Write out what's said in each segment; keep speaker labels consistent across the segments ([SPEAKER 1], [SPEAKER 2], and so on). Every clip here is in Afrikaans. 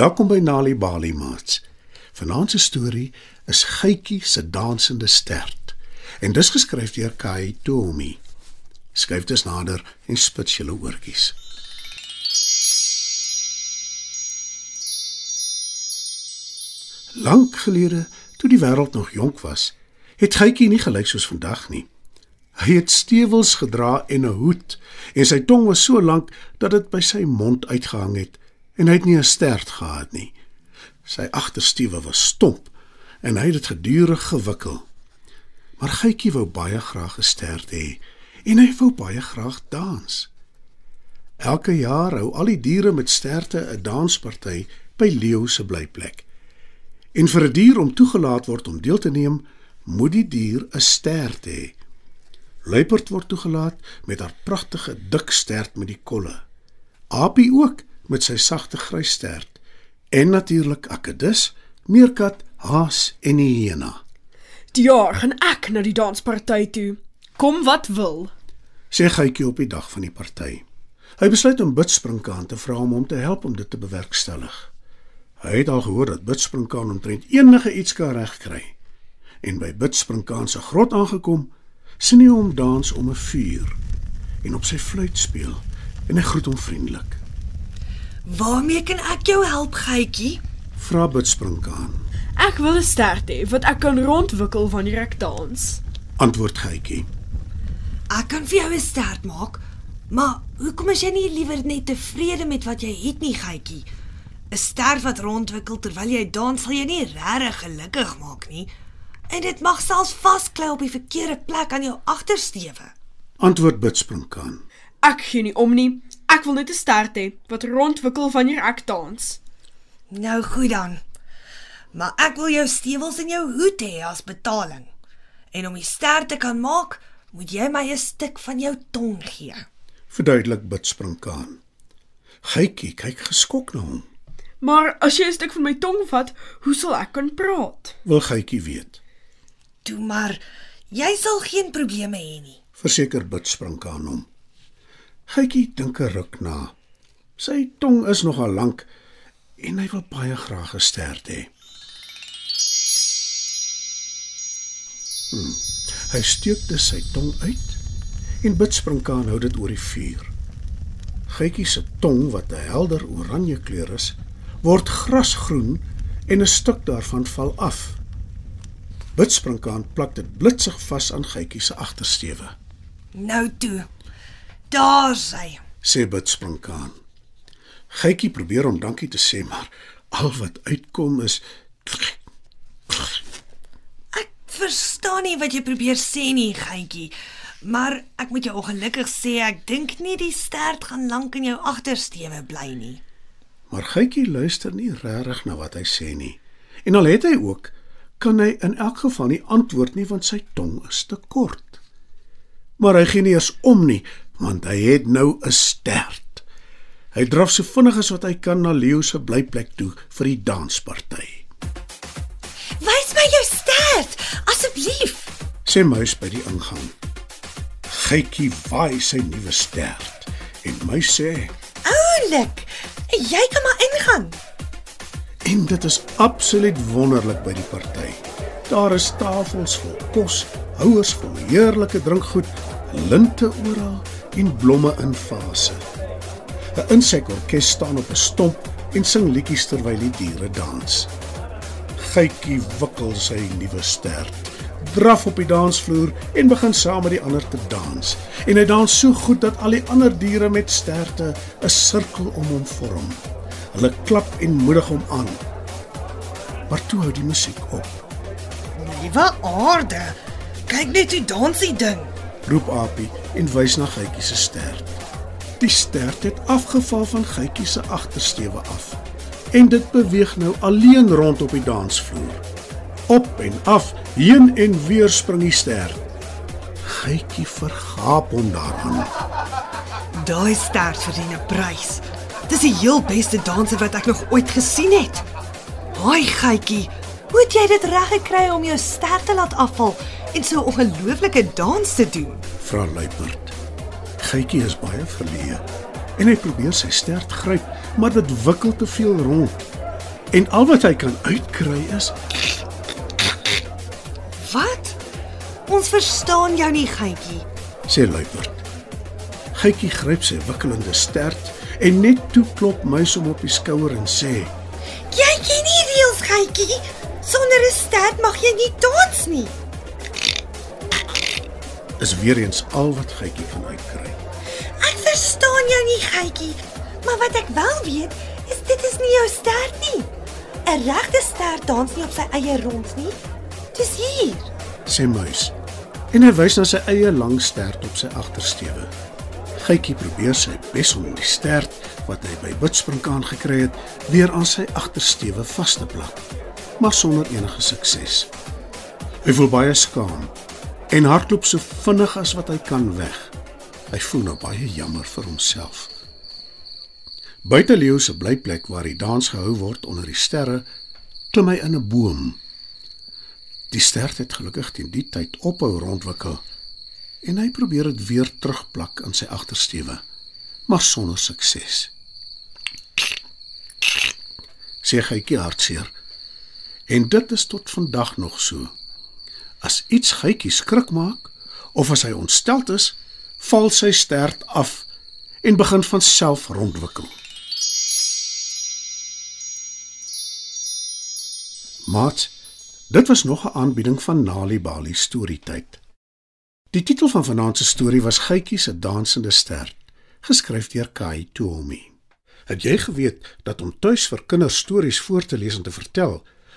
[SPEAKER 1] Welkom by Nali Bali Mats. Vanaand se storie is Gietjie se dansende stert en dis geskryf deur Kai Tomi. Skryf dit nader en spits julle oortjies. Lank gelede, toe die wêreld nog jonk was, het Gietjie nie gelyk soos vandag nie. Hy het stewels gedra en 'n hoed en sy tong was so lank dat dit by sy mond uitgehang het en hy het nie 'n stert gehad nie. Sy agterstiewe was stomp en hy het dit gedurig gewikkel. Maar Gietjie wou baie graag 'n stert hê en hy wou baie graag dans. Elke jaar hou al die diere met sterte 'n dansparty by Leo se blyplek. En vir 'n dier om toegelaat word om deel te neem, moet die dier 'n stert hê. Luiperd word toegelaat met haar pragtige dik stert met die kolle. Apie ook met sy sagte grys stert. En natuurlik akedus, meerkat, haas en hyena.
[SPEAKER 2] Die jaar gaan ek na die dansparty toe. Kom wat wil.
[SPEAKER 1] Sê Gietjie op die dag van die party. Hy besluit om Bidspringkaan te vra om hom te help om dit te bewerkstellig. Hy het al gehoor dat Bidspringkaan omtrent enige iets kan regkry. En by Bidspringkaan se grot aangekom, sien hy hom dans om 'n vuur en op sy fluit speel en hy groet hom vriendelik.
[SPEAKER 3] Waarmee kan ek jou help, Gietjie?
[SPEAKER 1] Vra Bidspringkaan.
[SPEAKER 2] Ek wil 'n stert hê wat ek kan rondwikkel wanneer ek dans.
[SPEAKER 1] Antwoord Gietjie.
[SPEAKER 3] Ek kan vir jou 'n stert maak, maar hoekom is jy nie liewer net tevrede met wat jy het nie, Gietjie? 'n Stert wat rondwikkel terwyl jy dans sal jou nie regtig gelukkig maak nie. En dit mag selfs vasklou op die verkeerde plek aan jou agtersteewe.
[SPEAKER 1] Antwoord Bidspringkaan.
[SPEAKER 2] Ek gee nie om nie. Ek wil net 'n stert hê wat rondwikkel wanneer ek dans.
[SPEAKER 3] Nou goed dan. Maar ek wil jou stewels en jou hoed hê as betaling. En om die stert te kan maak, moet jy my 'n stuk van jou tong gee.
[SPEAKER 1] Verduidelik Bidspringkaan. Gietjie kyk geskok na hom.
[SPEAKER 2] Maar as jy 'n stuk van my tong vat, hoe sal ek kan praat?
[SPEAKER 1] Wil Gietjie weet.
[SPEAKER 3] Toe maar, jy sal geen probleme hê nie.
[SPEAKER 1] Verseker Bidspringkaan hom. Gietjie dink 'n ruk na. Sy tong is nogal lank en hy wil baie graag 'n stert hê. Hmm. Hy steek dus sy tong uit en Bidspringkaan hou dit oor die vuur. Gietjie se tong wat 'n helder oranje kleur is, word grasgroen en 'n stuk daarvan val af. Bidspringkaan plak dit blitsig vas aan Gietjie se agtersteewe.
[SPEAKER 3] Nou toe. Daar sy.
[SPEAKER 1] sê Bidspringkaan. Gietjie probeer om dankie te sê, maar al wat uitkom is
[SPEAKER 3] Ek verstaan nie wat jy probeer sê nie, Gietjie. Maar ek moet jou ongelukkig sê ek dink nie die stert gaan lank in jou agtersteewe bly nie.
[SPEAKER 1] Maar Gietjie luister nie regtig na wat hy sê nie. En al het hy ook, kan hy in elk geval nie antwoord nie want sy tong is te kort. Maar hy gee nie eens om nie, want hy het nou 'n stert. Hy draf so vinnig as wat hy kan na Leo se blyplek toe vir die dansparty.
[SPEAKER 3] Wys my jou stert, asseblief.
[SPEAKER 1] Sê muis by die ingang. Gietjie waai sy nuwe stert en muis sê
[SPEAKER 3] Oulik. Jy kan maar ingaan.
[SPEAKER 1] En dit is absoluut wonderlik by die party. Daar is tafels vol kos, houers vol heerlike drinkgoed, linte oral en blomme in vase. 'n Insekorkes staan op 'n stomp en sing liedjies terwyl die diere dans. Gietjie wikkel sy nuwe stert, draf op die dansvloer en begin saam met die ander te dans. En hy dans so goed dat al die ander diere met sterte 'n sirkel om hom vorm. Hulle klap en moedig hom aan. Maar toe hou die musiek op.
[SPEAKER 3] Liewe aarde. Kyk net hoe dans die ding.
[SPEAKER 1] Roep Apie en wys na Gietjie se stert. Die stert het afgeval van Gietjie se agtersteewe af. En dit beweeg nou alleen rond op die dansvloer. Op en af, heen en weer spring die stert. Gietjie vergaap hom daaraan.
[SPEAKER 3] Daai stert verdien 'n prys. Dis die heel beste danser wat ek nog ooit gesien het. Haai Gietjie, hoe het jy dit reg gekry om jou stert te laat afval en so 'n ongelooflike dans te doen?
[SPEAKER 1] Vra Luiperd. Gietjie is baie verleë en hy probeer sy stert gryp, maar dit wikkel te veel rond. En al wat hy kan uitkry is
[SPEAKER 3] Wat? Ons verstaan jou nie, Gietjie.
[SPEAKER 1] sê luiperd. Gytjie gryp sy wikkelende stert en net toe klop muis hom op die skouer en sê:
[SPEAKER 3] Jy ken nie reëls, Gietjie. Sonder 'n stert mag jy nie dans nie.
[SPEAKER 1] "Is weer eens al wat Gytjie kan uitkry."
[SPEAKER 3] Ek verstaan jou nie, Gietjie. Maar wat ek wel weet, is dit is nie jou stert nie. 'n Regte stert dans nie op sy eie rond nie. Dis hier.
[SPEAKER 1] sê muis. En hy wys na sy eie lang stert op sy agtersteewe. Gytjie probeer sy bes om die stert wat hy by Bidsprinkaan gekry het, weer aan sy agtersteewe vas te plak, maar sonder enige sukses. Hy voel baie skaam en hardloop so vinnig as wat hy kan weg. Hy voel nou baie jammer vir homself. Buite Leo se blyplek waar die dans gehou word onder die sterre, klim hy in 'n boom. Die stert het gelukkig teen die tyd ophou rondwikkel en hy probeer dit weer terugplak in sy agtersteewe, maar sonder sukses. Sê gytjie hartseer. En dit is tot vandag nog so. As iets gytjie skrik maak of as hy ontsteld is, val sy stert af en begin van self rondwikkel. Maat, dit was nog 'n aanbieding van Nali Bali storietyd. Die titel van vanaand se storie was Gytjie se dansende stert, geskryf deur Kai Tuomi. Het jy geweet dat om tuis vir kinders stories voor te lees en te vertel,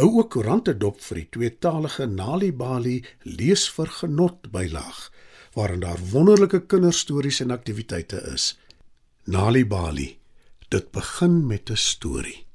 [SPEAKER 1] Hou ook koerante dop vir die tweetalige Nalibali lees vir genot bylaag waarin daar wonderlike kinderstories en aktiwiteite is. Nalibali. Dit begin met 'n storie.